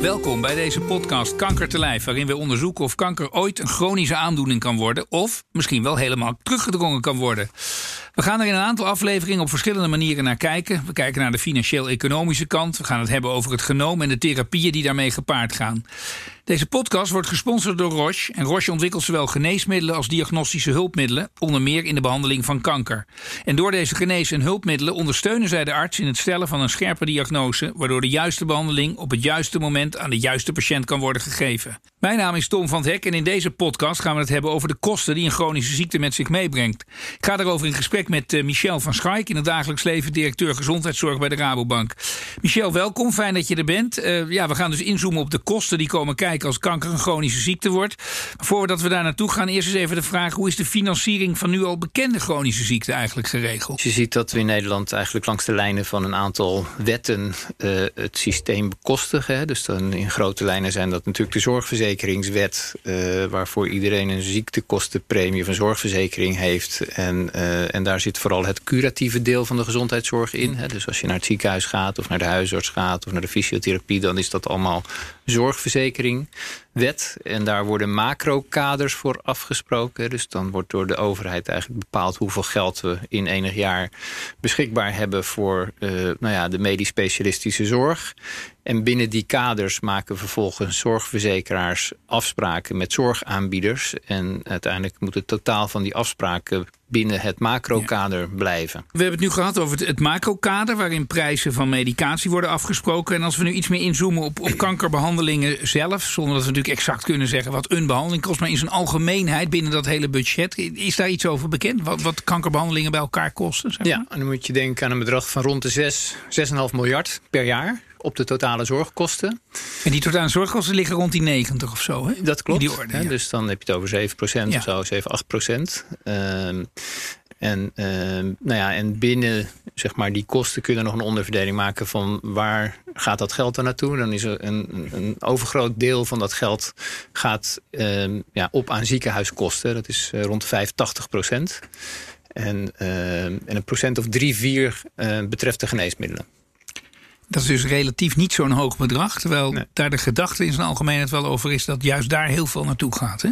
Welkom bij deze podcast Kanker te Lijf, waarin we onderzoeken of kanker ooit een chronische aandoening kan worden of misschien wel helemaal teruggedrongen kan worden. We gaan er in een aantal afleveringen op verschillende manieren naar kijken. We kijken naar de financieel-economische kant. We gaan het hebben over het genoom en de therapieën die daarmee gepaard gaan. Deze podcast wordt gesponsord door Roche. En Roche ontwikkelt zowel geneesmiddelen als diagnostische hulpmiddelen, onder meer in de behandeling van kanker. En door deze genees- en hulpmiddelen ondersteunen zij de arts in het stellen van een scherpe diagnose, waardoor de juiste behandeling op het juiste moment aan de juiste patiënt kan worden gegeven. Mijn naam is Tom van het Hek en in deze podcast gaan we het hebben over de kosten die een chronische ziekte met zich meebrengt. Ik ga daarover in gesprek met uh, Michel van Schaik, in het dagelijks leven directeur gezondheidszorg bij de Rabobank. Michel, welkom, fijn dat je er bent. Uh, ja, we gaan dus inzoomen op de kosten die komen kijken als kanker een chronische ziekte wordt. Voordat we daar naartoe gaan, eerst eens even de vraag: hoe is de financiering van nu al bekende chronische ziekten eigenlijk geregeld? Je ziet dat we in Nederland eigenlijk langs de lijnen van een aantal wetten uh, het systeem bekostigen. Dus dan in grote lijnen zijn dat natuurlijk de zorgverzekeringswet, uh, waarvoor iedereen een ziektekostenpremie of een zorgverzekering heeft. En, uh, en daar zit vooral het curatieve deel van de gezondheidszorg in. Hè. Dus als je naar het ziekenhuis gaat of naar de huisarts gaat of naar de fysiotherapie, dan is dat allemaal zorgverzekering. Wet. En daar worden macro-kaders voor afgesproken. Dus dan wordt door de overheid eigenlijk bepaald hoeveel geld we in enig jaar beschikbaar hebben voor uh, nou ja, de medisch specialistische zorg. En binnen die kaders maken vervolgens zorgverzekeraars afspraken met zorgaanbieders. En uiteindelijk moet het totaal van die afspraken binnen het macrokader ja. blijven. We hebben het nu gehad over het, het macrokader, waarin prijzen van medicatie worden afgesproken. En als we nu iets meer inzoomen op, op kankerbehandelingen zelf, zonder dat we natuurlijk exact kunnen zeggen wat een behandeling kost, maar in zijn algemeenheid binnen dat hele budget, is daar iets over bekend? Wat, wat kankerbehandelingen bij elkaar kosten? Zeg maar? Ja, en dan moet je denken aan een bedrag van rond de 6, 6,5 miljard per jaar op de totale zorgkosten. En die totale zorgkosten liggen rond die 90 of zo, hè? Dat klopt. Die orde, ja. Dus dan heb je het over 7 procent Ja. of zo, 7, 8 procent. Ehm, en, ehm, nou ja, en binnen zeg maar, die kosten kun je nog een onderverdeling maken van waar gaat dat geld dan naartoe. Dan is er een, een, overgroot deel van dat geld gaat ehm, ja, op aan ziekenhuiskosten. Dat is eh, rond 85 procent. En, en een procent of drie, vier eh, betreft de geneesmiddelen. Dat is dus relatief niet zo'n hoog bedrag. Terwijl Nee. daar de gedachte in zijn algemeenheid wel over is dat juist daar heel veel naartoe gaat. Hè?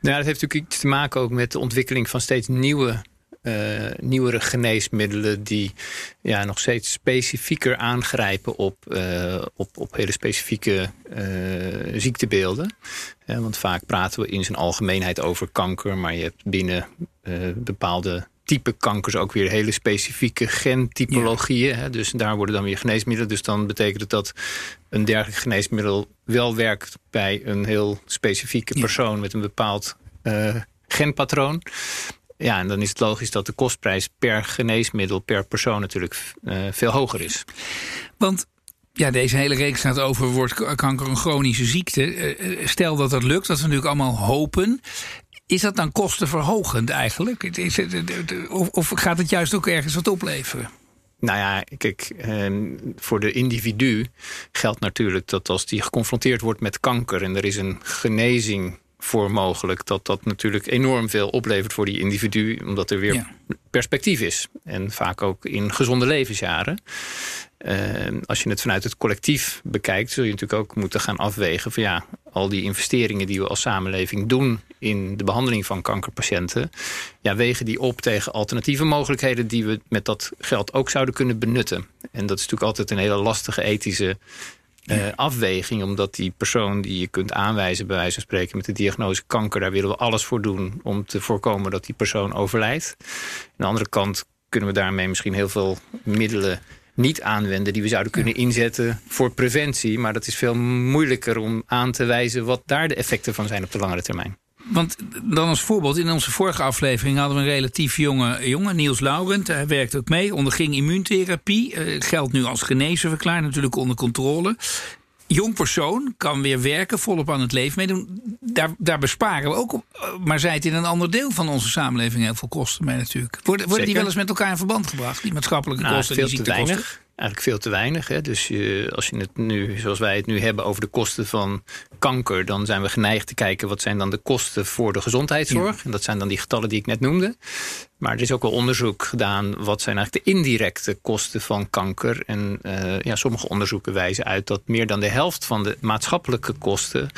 Nou, dat heeft natuurlijk iets te maken ook met de ontwikkeling van steeds nieuwe, eh, nieuwere geneesmiddelen die ja, nog steeds specifieker aangrijpen op, eh, op, op hele specifieke eh, ziektebeelden. Want vaak praten we in zijn algemeenheid over kanker, maar je hebt binnen bepaalde type kankers ook weer hele specifieke gentypologieën. Dus daar worden dan weer geneesmiddelen. Dus dan betekent het dat een dergelijk geneesmiddel wel werkt bij een heel specifieke Ja. persoon met een bepaald eh, genpatroon. Ja, en dan is het logisch dat de kostprijs per geneesmiddel, per persoon natuurlijk eh, veel hoger is. Want ja, deze hele reeks gaat over wordt kanker een chronische ziekte. Eh, Stel dat dat lukt, dat we natuurlijk allemaal hopen. Is dat dan kostenverhogend eigenlijk? Is het- of, of gaat het juist ook ergens wat opleveren? Nou ja, kijk, ehm, voor de individu geldt natuurlijk dat als die geconfronteerd wordt met kanker en er is een genezing voor mogelijk, dat dat natuurlijk enorm veel oplevert voor die individu, omdat er weer Ja. perspectief is. En vaak ook in gezonde levensjaren. Als je het vanuit het collectief bekijkt, zul je natuurlijk ook moeten gaan afwegen van ja, al die investeringen die we als samenleving doen in de behandeling van kankerpatiënten, ja, wegen die op tegen alternatieve mogelijkheden die we met dat geld ook zouden kunnen benutten. En dat is natuurlijk altijd een hele lastige ethische eh, afweging, omdat die persoon die je kunt aanwijzen, bij wijze van spreken, met de diagnose kanker, daar willen we alles voor doen om te voorkomen dat die persoon overlijdt. Aan de andere kant kunnen we daarmee misschien heel veel middelen niet aanwenden die we zouden kunnen inzetten voor preventie. Maar dat is veel moeilijker om aan te wijzen wat daar de effecten van zijn op de langere termijn. Want dan als voorbeeld, in onze vorige aflevering hadden we een relatief jonge jongen, Niels Laurent. Hij werkte ook mee, onderging immuuntherapie. Eh, geldt nu als genezen verklaard, natuurlijk onder controle. Jong persoon kan weer werken, volop aan het leven meedoen. Daar, daar besparen we ook op. eh, Maar zij het in een ander deel van onze samenleving heel veel kosten mee natuurlijk. Worden, worden die wel eens met elkaar in verband gebracht? Die maatschappelijke Nou, kosten, die te ziektekosten? Eigenlijk veel te weinig. Hè? Dus je, als je het nu, zoals wij het nu hebben over de kosten van kanker, dan zijn we geneigd te kijken wat zijn dan de kosten voor de gezondheidszorg. En dat zijn dan die getallen die ik net noemde. Maar er is ook wel onderzoek gedaan. Wat zijn eigenlijk de indirecte kosten van kanker? En uh, ja, sommige onderzoeken wijzen uit dat meer dan de helft van de maatschappelijke kosten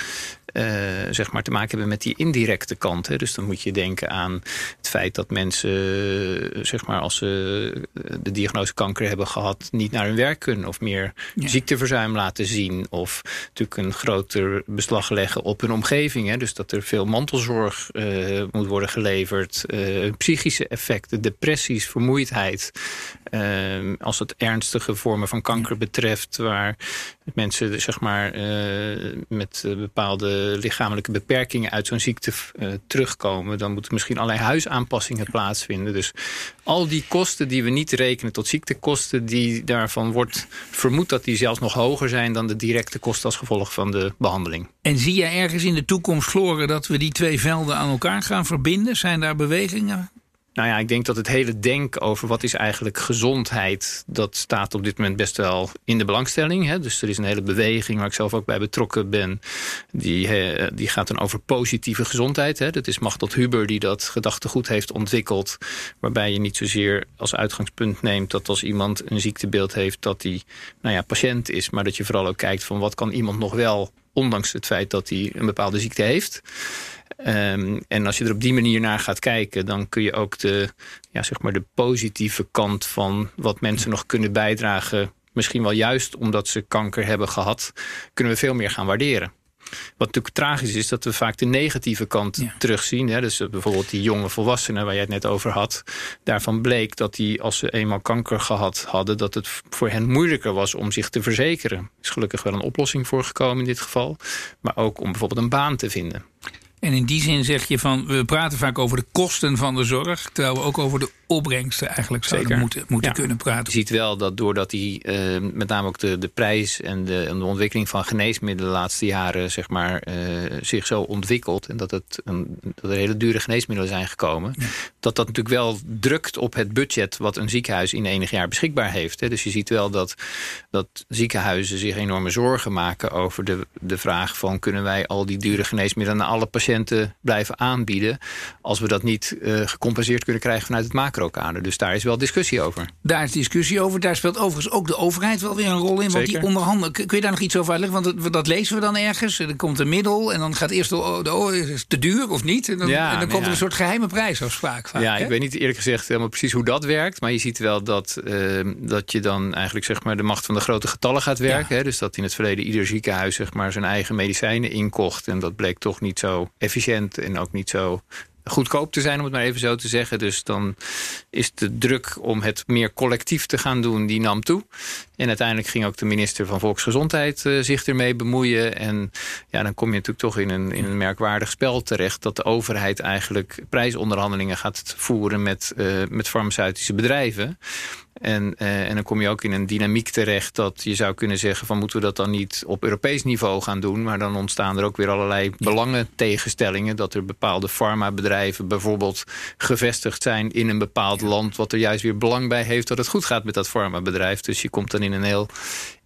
uh, zeg maar te maken hebben met die indirecte kant. Hè. Dus dan moet je denken aan het feit dat mensen, zeg maar, als ze de diagnose kanker hebben gehad, niet naar hun werk kunnen of meer ja. ziekteverzuim laten zien. Of natuurlijk een groter beslag leggen op hun omgeving. Hè. Dus dat er veel mantelzorg uh, moet worden geleverd. Uh, psychische effecten, depressies, vermoeidheid. Uh, als het ernstige vormen van kanker betreft, waar mensen zeg maar, met bepaalde lichamelijke beperkingen uit zo'n ziekte uh, terugkomen, dan moeten misschien allerlei huisaanpassingen plaatsvinden. Dus al die kosten die we niet rekenen tot ziektekosten, die daarvan wordt vermoed dat die zelfs nog hoger zijn dan de directe kosten als gevolg van de behandeling. En zie je ergens in de toekomst, Floren, dat we die twee velden aan elkaar gaan verbinden? Zijn daar bewegingen? Nou ja, ik denk dat het hele denk over wat is eigenlijk gezondheid... dat staat op dit moment best wel in de belangstelling. Hè? Dus er is een hele beweging waar ik zelf ook bij betrokken ben. Die, die gaat dan over positieve gezondheid. Hè? Dat is Machtel Huber die dat gedachtegoed heeft ontwikkeld. Waarbij je niet zozeer als uitgangspunt neemt... dat als iemand een ziektebeeld heeft dat hij nou ja, patiënt is... maar dat je vooral ook kijkt van wat kan iemand nog wel... ondanks het feit dat hij een bepaalde ziekte heeft... Um, en als je er op die manier naar gaat kijken, dan kun je ook de, ja, zeg maar de positieve kant van wat mensen nog kunnen bijdragen, misschien wel juist omdat ze kanker hebben gehad, kunnen we veel meer gaan waarderen. Wat natuurlijk tragisch is, dat we vaak de negatieve kant terugzien. Hè? Dus bijvoorbeeld die jonge volwassenen waar jij het net over had. Daarvan bleek dat die, als ze eenmaal kanker gehad hadden... dat het voor hen moeilijker was om zich te verzekeren. Er is gelukkig wel een oplossing voor gekomen in dit geval. Maar ook om bijvoorbeeld een baan te vinden. En in die zin zeg je van, we praten vaak over de kosten van de zorg, terwijl we ook over de opbrengsten eigenlijk zouden moeten, moeten kunnen praten. Je ziet wel dat doordat die, uh, met name ook de, de prijs en de, en de ontwikkeling van geneesmiddelen de laatste jaren zeg maar, uh, zich zo ontwikkelt en dat, het een, dat er hele dure geneesmiddelen zijn gekomen, dat dat natuurlijk wel drukt op het budget wat een ziekenhuis in enig jaar beschikbaar heeft. Hè. Dus je ziet wel dat, dat ziekenhuizen zich enorme zorgen maken over de, de vraag van kunnen wij al die dure geneesmiddelen aan alle patiënten blijven aanbieden als we dat niet uh, gecompenseerd kunnen krijgen vanuit het macro dus daar is wel discussie over. Daar is discussie over. Daar speelt overigens ook de overheid wel weer een rol in. Want die onderhandelen. Kun je daar nog iets over uitleggen? Want dat, dat lezen we dan ergens. Er komt een middel en dan gaat eerst de, de, is te duur of niet? En dan, en dan komt er een soort geheime prijsafspraak. Vaak, ja, ik weet niet eerlijk gezegd helemaal precies hoe dat werkt. Maar je ziet wel dat, uh, dat je dan eigenlijk zeg maar de macht van de grote getallen gaat werken. Hè? Dus dat in het verleden ieder ziekenhuis zeg maar zijn eigen medicijnen inkocht. En dat bleek toch niet zo efficiënt en ook niet zo goedkoop te zijn, om het maar even zo te zeggen. Dus dan is de druk om het meer collectief te gaan doen, die nam toe. En uiteindelijk ging ook de minister van Volksgezondheid uh, zich ermee bemoeien. En ja, dan kom je natuurlijk toch in een, in een merkwaardig spel terecht... dat de overheid eigenlijk prijsonderhandelingen gaat voeren met, uh, met farmaceutische bedrijven. En, uh, en dan kom je ook in een dynamiek terecht dat je zou kunnen zeggen... van moeten we dat dan niet op Europees niveau gaan doen... maar dan ontstaan er ook weer allerlei belangen tegenstellingen... dat er bepaalde farmabedrijven bijvoorbeeld gevestigd zijn in een bepaald land... wat er juist weer belang bij heeft dat het goed gaat met dat farmabedrijf. Dus je komt dan in een heel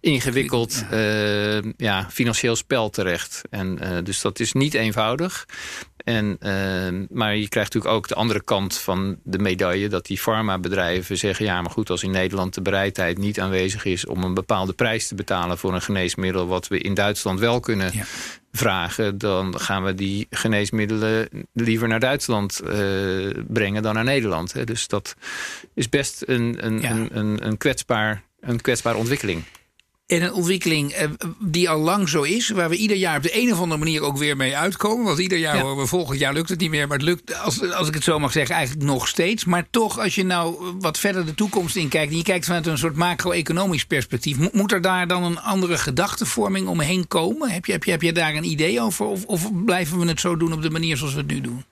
ingewikkeld ja. Uh, ja financieel spel terecht. En, uh, dus dat is niet eenvoudig. En, uh, maar je krijgt natuurlijk ook de andere kant van de medaille... dat die farmabedrijven zeggen... ja, maar goed, als in Nederland de bereidheid niet aanwezig is... om een bepaalde prijs te betalen voor een geneesmiddel... wat we in Duitsland wel kunnen ja. vragen... dan gaan we die geneesmiddelen liever naar Duitsland brengen dan naar Nederland. Hè. Dus dat is best een, een, ja. een, een, een, kwetsbaar, een kwetsbare ontwikkeling. En een ontwikkeling eh, die al lang zo is, waar we ieder jaar op de een of andere manier ook weer mee uitkomen. Want ieder jaar ja. horen we volgend jaar lukt het niet meer, maar het lukt, als, als ik het zo mag zeggen, eigenlijk nog steeds. Maar toch, als je nou wat verder de toekomst in kijkt en je kijkt vanuit een soort macro-economisch perspectief, moet er daar dan een andere gedachtenvorming omheen komen? Heb je, heb je, heb je daar een idee over? Of, of blijven we het zo doen op de manier zoals we het nu doen?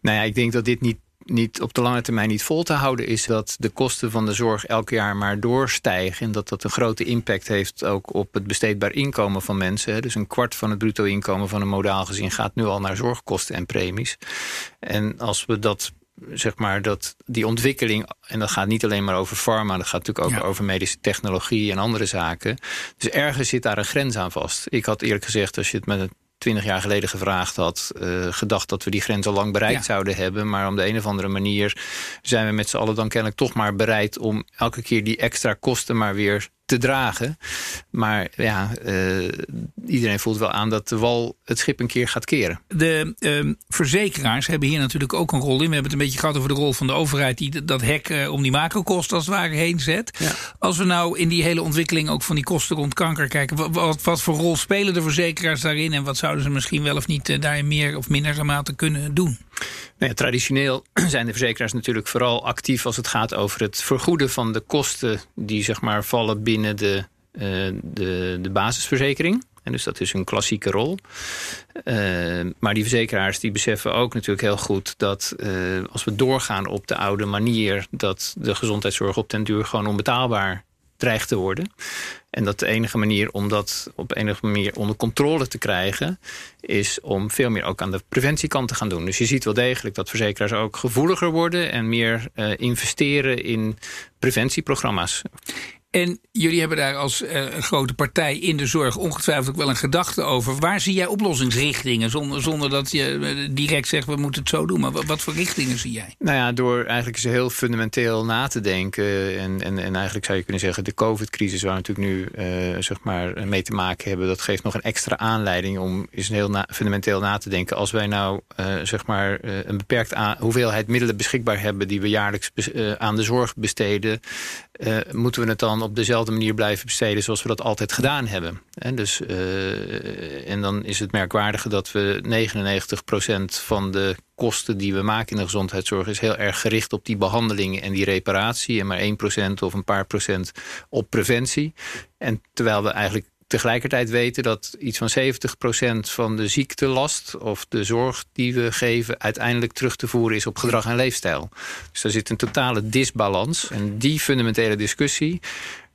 Nou ja, ik denk dat dit niet niet op de lange termijn niet vol te houden is dat de kosten van de zorg elk jaar maar doorstijgen. En dat dat een grote impact heeft ook op het besteedbaar inkomen van mensen. Dus een kwart van het bruto inkomen van een modaal gezin gaat nu al naar zorgkosten en premies. En als we dat zeg maar, dat die ontwikkeling, en dat gaat niet alleen maar over pharma, dat gaat natuurlijk ook over medische technologie en andere zaken. Dus ergens zit daar een grens aan vast. Ik had eerlijk gezegd, als je het met een twintig jaar geleden gevraagd had, uh, gedacht dat we die grens al lang bereikt zouden hebben. Maar om de een of andere manier zijn we met z'n allen dan kennelijk toch maar bereid om elke keer die extra kosten maar weer te dragen. Maar ja, uh, iedereen voelt wel aan dat de wal het schip een keer gaat keren. De uh, verzekeraars hebben hier natuurlijk ook een rol in. We hebben het een beetje gehad over de rol van de overheid... die dat hek uh, om die macrokosten als het ware heen zet. Ja. Als we nou in die hele ontwikkeling ook van die kosten rond kanker kijken... wat, wat voor rol spelen de verzekeraars daarin... en wat zouden ze misschien wel of niet uh, daarin meer of minder mate kunnen doen? Nou traditioneel zijn de verzekeraars natuurlijk vooral actief als het gaat over het vergoeden van de kosten die zeg maar vallen binnen de, uh, de, de basisverzekering. En dus dat is een klassieke rol. Uh, maar die verzekeraars die beseffen ook natuurlijk heel goed dat uh, als we doorgaan op de oude manier, dat de gezondheidszorg op den duur gewoon onbetaalbaar dreigt te worden. En dat de enige manier om dat op enige manier onder controle te krijgen... is om veel meer ook aan de preventiekant te gaan doen. Dus je ziet wel degelijk dat verzekeraars ook gevoeliger worden... en meer uh, investeren in preventieprogramma's. En jullie hebben daar als uh, grote partij in de zorg ongetwijfeld ook wel een gedachte over. Waar zie jij oplossingsrichtingen zonder, zonder dat je eh, direct zegt we moeten het zo doen? Maar wat voor richtingen zie jij? Nou ja, door eigenlijk eens heel fundamenteel na te denken. En, en, en eigenlijk zou je kunnen zeggen de COVID-crisis waar we natuurlijk nu uh, zeg maar mee te maken hebben. Dat geeft nog een extra aanleiding om eens heel fundamenteel na te denken. Als wij nou zeg maar een beperkt hoeveelheid middelen beschikbaar hebben die we jaarlijks aan de zorg besteden. moeten we het dan op dezelfde manier blijven besteden zoals we dat altijd gedaan hebben. En, dus, uh, en dan is het merkwaardige dat we 99% van de kosten die we maken in de gezondheidszorg is heel erg gericht op die behandelingen en die reparatie. En maar 1% of een paar procent op preventie. En terwijl we eigenlijk tegelijkertijd weten dat iets van 70% van de ziektelast of de zorg die we geven uiteindelijk terug te voeren is op gedrag en leefstijl. Dus daar zit een totale disbalans. En die fundamentele discussie,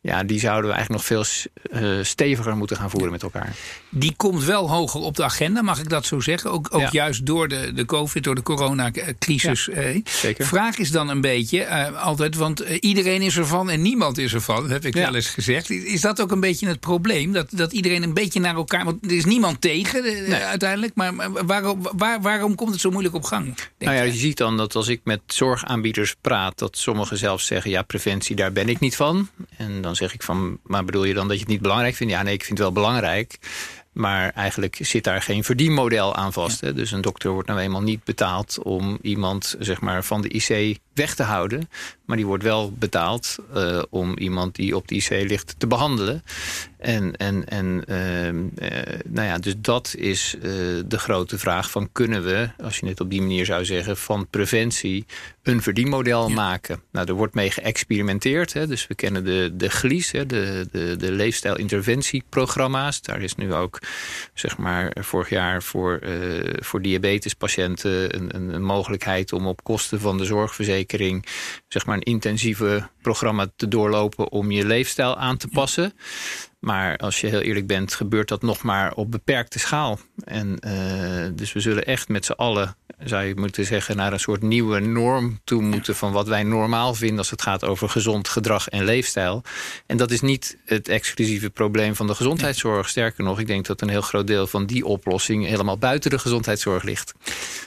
ja, die zouden we eigenlijk nog veel uh, steviger moeten gaan voeren met elkaar. Die komt wel hoger op de agenda, mag ik dat zo zeggen? Ook, ook ja. juist door de, de COVID, door de coronacrisis. Ja, eh. zeker. Vraag is dan een beetje, uh, altijd, want iedereen is ervan en niemand is ervan, dat heb ik ja. wel eens gezegd. Is dat ook een beetje het probleem? Dat, dat iedereen een beetje naar elkaar, want er is niemand tegen nee. uiteindelijk, maar waarom, waar, waarom komt het zo moeilijk op gang? Nou ja, je ziet dan dat als ik met zorgaanbieders praat, dat sommigen zelfs zeggen, ja, preventie, daar ben ik niet van. En dan zeg ik van, maar bedoel je dan dat je het niet belangrijk vindt? Ja, nee, ik vind het wel belangrijk. Maar eigenlijk zit daar geen verdienmodel aan vast. Ja. Hè? Dus een dokter wordt nou eenmaal niet betaald om iemand zeg maar, van de IC weg te houden. Maar die wordt wel betaald uh, om iemand die op de IC ligt te behandelen. En, en, en uh, uh, nou ja, dus dat is uh, de grote vraag van kunnen we, als je het op die manier zou zeggen, van preventie een verdienmodel ja. maken. Nou, er wordt mee geëxperimenteerd. Hè, dus we kennen de, de GLIS, hè, de, de, de leefstijlinterventieprogramma's. Daar is nu ook, zeg maar, vorig jaar voor, voor diabetespatiënten een, een, een mogelijkheid om op kosten van de zorgverzekering zeg maar een intensieve programma te doorlopen om je leefstijl aan te passen. Maar als je heel eerlijk bent, gebeurt dat nog maar op beperkte schaal. En uh, dus we zullen echt met z'n allen, zou je moeten zeggen, naar een soort nieuwe norm toe moeten van wat wij normaal vinden als het gaat over gezond gedrag en leefstijl. En dat is niet het exclusieve probleem van de gezondheidszorg. Sterker nog, ik denk dat een heel groot deel van die oplossing helemaal buiten de gezondheidszorg ligt.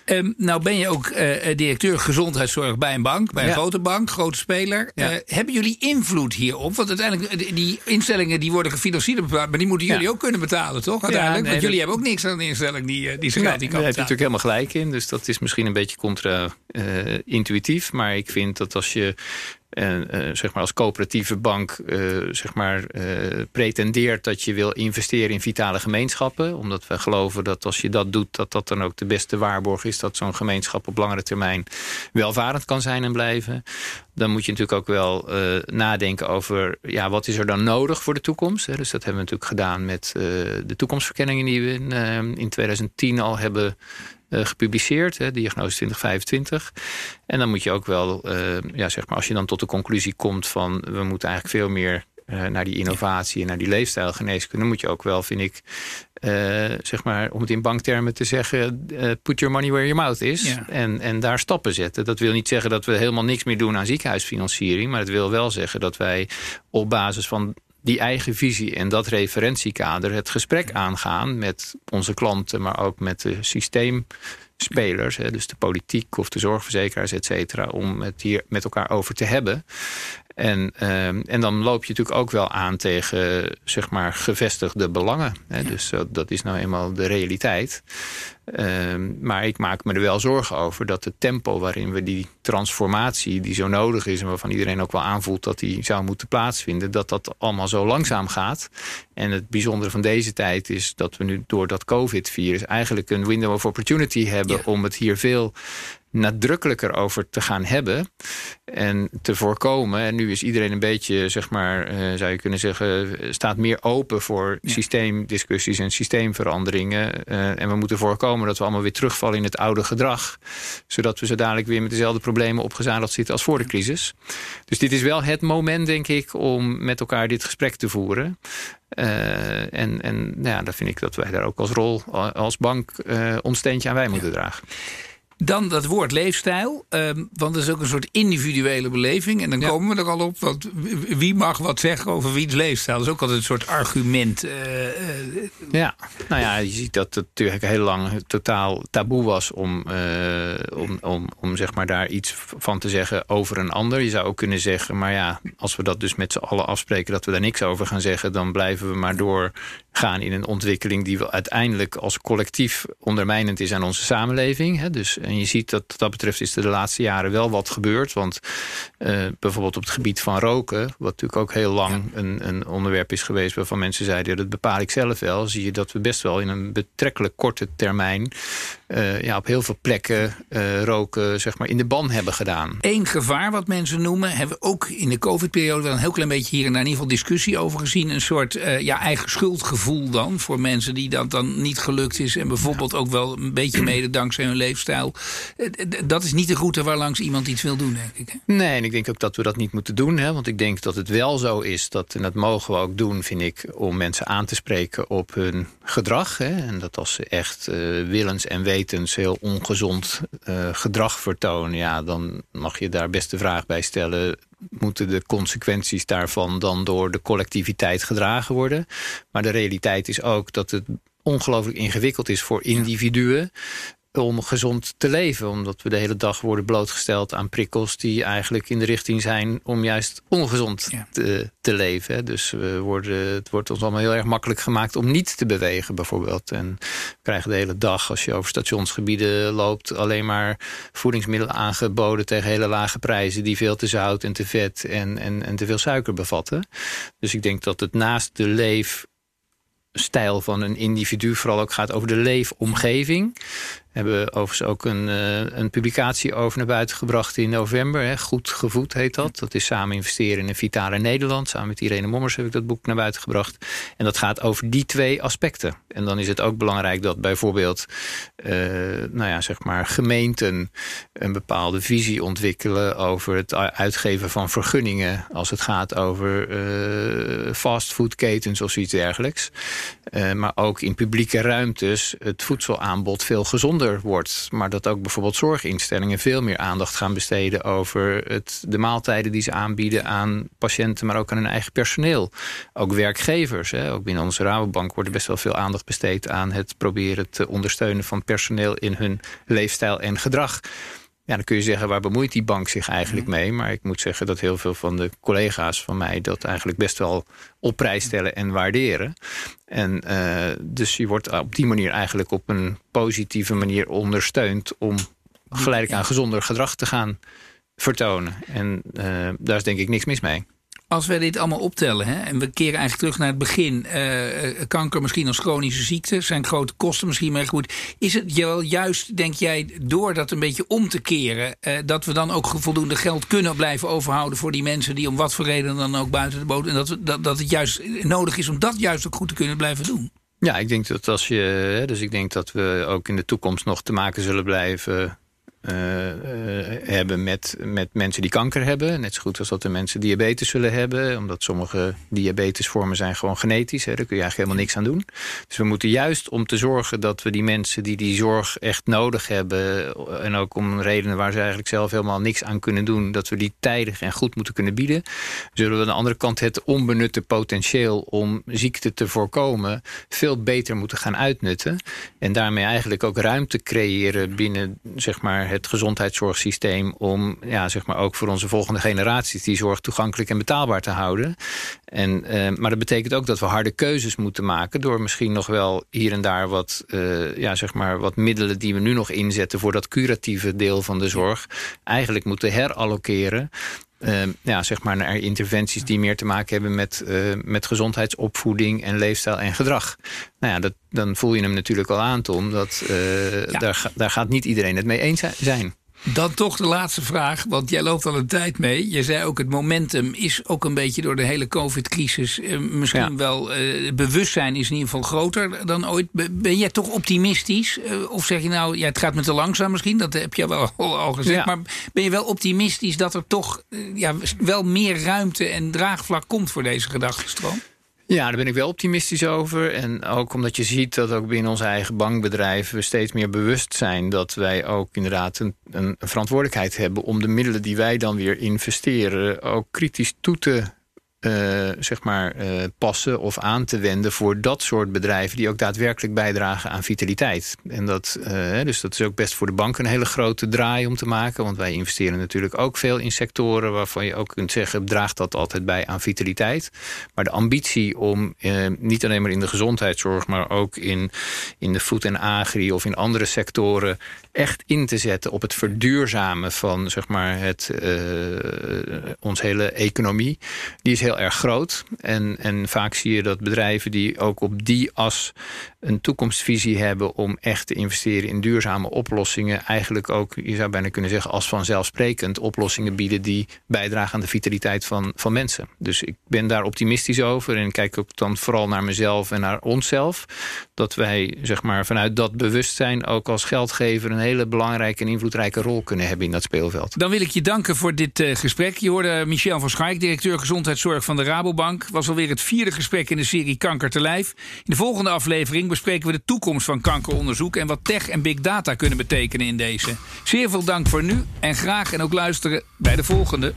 Um, nou ben je ook uh, directeur gezondheidszorg bij een bank, bij een ja. grote bank, grote speler. Ja. Uh, hebben jullie invloed hierop? Want uiteindelijk, die instellingen die worden gefinancierd, maar die moeten jullie ja. ook kunnen betalen, toch? Uiteindelijk, nee, want jullie hebben ook niks aan de instelling die, die zich nee, die kan Daar heb je natuurlijk helemaal gelijk in. Dus dat is misschien een beetje contra-intuïtief. maar ik vind dat als je en uh, zeg maar als coöperatieve bank uh, zeg maar, uh, pretendeert dat je wil investeren in vitale gemeenschappen. Omdat we geloven dat als je dat doet, dat dat dan ook de beste waarborg is dat zo'n gemeenschap op langere termijn welvarend kan zijn en blijven. Dan moet je natuurlijk ook wel nadenken over ja, wat is er dan nodig voor de toekomst. Hè? Dus dat hebben we natuurlijk gedaan met de toekomstverkenningen die we in, in 2010 al hebben gepubliceerd, hè, diagnose 2025. En dan moet je ook wel, uh, ja, zeg maar, als je dan tot de conclusie komt van we moeten eigenlijk veel meer naar die innovatie en naar die leefstijlgeneeskunde, moet je ook wel, vind ik, zeg maar, om het in banktermen te zeggen, put your money where your mouth is. En, en daar stappen zetten. Dat wil niet zeggen dat we helemaal niks meer doen aan ziekenhuisfinanciering, maar het wil wel zeggen dat wij op basis van die eigen visie en dat referentiekader het gesprek aangaan met onze klanten, maar ook met de systeemspelers, dus de politiek of de zorgverzekeraars, et cetera, om het hier met elkaar over te hebben. En, ehm, en dan loop je natuurlijk ook wel aan tegen zeg maar, gevestigde belangen. Hè? Dus dat is nou eenmaal de realiteit. Ehm, maar ik maak me er wel zorgen over dat het tempo waarin we die transformatie die zo nodig is en waarvan iedereen ook wel aanvoelt dat die zou moeten plaatsvinden, dat dat allemaal zo langzaam gaat. En het bijzondere van deze tijd is dat we nu door dat COVID-virus eigenlijk een window of opportunity hebben om het hier veel nadrukkelijker over te gaan hebben en te voorkomen. En nu is iedereen een beetje, zeg maar, uh, zou je kunnen zeggen, staat meer open voor systeemdiscussies en systeemveranderingen. Uh, en we moeten voorkomen dat we allemaal weer terugvallen in het oude gedrag, zodat we zo dadelijk weer met dezelfde problemen opgezadeld zitten als voor de crisis. Dus dit is wel het moment, denk ik, om met elkaar dit gesprek te voeren. Uh, en en nou ja, dan vind ik dat wij daar ook als rol, als bank, ons steentje aan wij moeten dragen. Dan dat woord leefstijl. Um, want dat is ook een soort individuele beleving. En dan komen we er al op. Want wie mag wat zeggen over wiens leefstijl? Dat is ook altijd een soort argument. Uh, uh, ja, nou ja, je ziet dat het natuurlijk heel lang totaal taboe was om, uh, om, om, om zeg maar daar iets van te zeggen over een ander. Je zou ook kunnen zeggen, maar ja, als we dat dus met z'n allen afspreken dat we daar niks over gaan zeggen, dan blijven we maar doorgaan in een ontwikkeling die we uiteindelijk als collectief ondermijnend is aan onze samenleving. Hè? Dus en je ziet dat wat dat betreft is er de laatste jaren wel wat gebeurd. Want uh, bijvoorbeeld op het gebied van roken, wat natuurlijk ook heel lang een, een, onderwerp is geweest waarvan mensen zeiden dat bepaal ik zelf wel, zie je dat we best wel in een betrekkelijk korte termijn uh, ja, op heel veel plekken uh, roken zeg maar, in de ban hebben gedaan. Eén gevaar wat mensen noemen, hebben we ook in de COVID-periode wel een heel klein beetje hier en daar in ieder geval discussie over gezien. Een soort ja, eigen schuldgevoel dan voor mensen die dat dan niet gelukt is. En bijvoorbeeld ook wel een beetje mede dankzij hun leefstijl dat is niet de route waar langs iemand iets wil doen, denk ik. Nee, en ik denk ook dat we dat niet moeten doen. Hè? Want ik denk dat het wel zo is, dat, en dat mogen we ook doen, vind ik, om mensen aan te spreken op hun gedrag. Hè? En dat als ze echt uh, willens en wetens heel ongezond uh, gedrag vertonen, ja, dan mag je daar best de vraag bij stellen moeten de consequenties daarvan dan door de collectiviteit gedragen worden. Maar de realiteit is ook dat het ongelooflijk ingewikkeld is voor individuen om gezond te leven. Omdat we de hele dag worden blootgesteld aan prikkels die eigenlijk in de richting zijn om juist ongezond te, te, leven. Dus we worden, het wordt ons allemaal heel erg makkelijk gemaakt om niet te bewegen bijvoorbeeld. En we krijgen de hele dag als je over stationsgebieden loopt alleen maar voedingsmiddelen aangeboden tegen hele lage prijzen die veel te zout en te vet en, en, en te veel suiker bevatten. Dus ik denk dat het naast de leef stijl van een individu vooral ook gaat over de leefomgeving hebben overigens ook een, uh, een publicatie over naar buiten gebracht in november. Hè. Goed gevoed heet dat. Dat is samen investeren in een vitale Nederland. Samen met Irene Mommers heb ik dat boek naar buiten gebracht. En dat gaat over die twee aspecten. En dan is het ook belangrijk dat bijvoorbeeld uh, nou ja, zeg maar gemeenten een bepaalde visie ontwikkelen over het uitgeven van vergunningen als het gaat over uh, fastfoodketens of zoiets dergelijks. maar ook in publieke ruimtes het voedselaanbod veel gezonder wordt. Maar dat ook bijvoorbeeld zorginstellingen veel meer aandacht gaan besteden over het, de maaltijden die ze aanbieden aan patiënten, maar ook aan hun eigen personeel. Ook werkgevers. Hè. Ook binnen onze Rabobank wordt best wel veel aandacht besteed aan het proberen te ondersteunen van personeel in hun leefstijl en gedrag. Ja, dan kun je zeggen, waar bemoeit die bank zich eigenlijk mhm. mee? Maar ik moet zeggen dat heel veel van de collega's van mij dat eigenlijk best wel op prijs stellen en waarderen. En uh, dus je wordt op die manier eigenlijk op een positieve manier ondersteund om geleidelijk aan gezonder gedrag te gaan vertonen. En uh, daar is denk ik niks mis mee. Als wij dit allemaal optellen hè, en we keren eigenlijk terug naar het begin. Uh, kanker misschien als chronische ziekte, zijn grote kosten misschien maar goed. Is het wel juist, denk jij, door dat een beetje om te keren, uh, dat we dan ook voldoende geld kunnen blijven overhouden voor die mensen die om wat voor reden dan ook buiten de boot. En dat, dat, dat het juist nodig is om dat juist ook goed te kunnen blijven doen? Ja, ik denk dat als je. Dus ik denk dat we ook in de toekomst nog te maken zullen blijven hebben met, met mensen die kanker hebben. Net zo goed als dat de mensen diabetes zullen hebben. Omdat sommige diabetesvormen zijn gewoon genetisch. Hè. Daar kun je eigenlijk helemaal niks aan doen. Dus we moeten juist om te zorgen dat we die mensen die die zorg echt nodig hebben... en ook om redenen waar ze eigenlijk zelf helemaal niks aan kunnen doen... dat we die tijdig en goed moeten kunnen bieden. Zullen we aan de andere kant het onbenutte potentieel... om ziekte te voorkomen veel beter moeten gaan uitnutten. En daarmee eigenlijk ook ruimte creëren binnen zeg maar, het gezondheidszorgsysteem... om ja, zeg maar, ook voor onze volgende generaties die zorg toegankelijk en betaalbaar te houden. En, eh, maar dat betekent ook dat we harde keuzes moeten maken... door misschien nog wel hier en daar wat, uh, ja, zeg maar, wat middelen die we nu nog inzetten... voor dat curatieve deel van de zorg eigenlijk moeten herallokeren... Uh, ja, zeg maar naar interventies die meer te maken hebben met, uh, met gezondheidsopvoeding en leefstijl en gedrag. Nou ja, dat, dan voel je hem natuurlijk al aan, Tom, dat uh, ja. daar, daar gaat niet iedereen het mee eens zijn. Dan toch de laatste vraag, want jij loopt al een tijd mee. Je zei ook het momentum is ook een beetje door de hele COVID-crisis... Eh, misschien ja. wel, het bewustzijn is in ieder geval groter dan ooit. Ben jij toch optimistisch? Uh, of zeg je nou, ja, het gaat me te langzaam misschien, dat heb je wel al, al gezegd. Ja. Maar ben je wel optimistisch dat er toch uh, ja, wel meer ruimte en draagvlak komt voor deze gedachtenstroom? Ja, daar ben ik wel optimistisch over. En ook omdat je ziet dat ook binnen onze eigen bankbedrijf... we steeds meer bewust zijn dat wij ook inderdaad een, een verantwoordelijkheid hebben... om de middelen die wij dan weer investeren ook kritisch toe te uh, zeg maar, uh, passen of aan te wenden voor dat soort bedrijven die ook daadwerkelijk bijdragen aan vitaliteit. En dat, uh, dus dat is ook best voor de bank een hele grote draai om te maken. Want wij investeren natuurlijk ook veel in sectoren waarvan je ook kunt zeggen, draagt dat altijd bij aan vitaliteit. Maar de ambitie om niet alleen maar in de gezondheidszorg, maar ook in, in de food en agri of in andere sectoren echt in te zetten op het verduurzamen van zeg maar, het, ons hele economie, die is heel erg groot. En, en vaak zie je dat bedrijven die ook op die as een toekomstvisie hebben om echt te investeren in duurzame oplossingen, eigenlijk ook, je zou bijna kunnen zeggen, als vanzelfsprekend oplossingen bieden die bijdragen aan de vitaliteit van, van mensen. Dus ik ben daar optimistisch over en kijk ook dan vooral naar mezelf en naar onszelf. Dat wij zeg maar, vanuit dat bewustzijn ook als geldgever een hele belangrijke en invloedrijke rol kunnen hebben in dat speelveld. Dan wil ik je danken voor dit uh, gesprek. Je hoorde Michel van Schaik, directeur gezondheidszorg van de Rabobank. Was alweer het vierde gesprek in de serie Kanker te lijf. In de volgende aflevering bespreken we de toekomst van kankeronderzoek en wat tech en big data kunnen betekenen in deze. Zeer veel dank voor nu en graag en ook luisteren bij de volgende.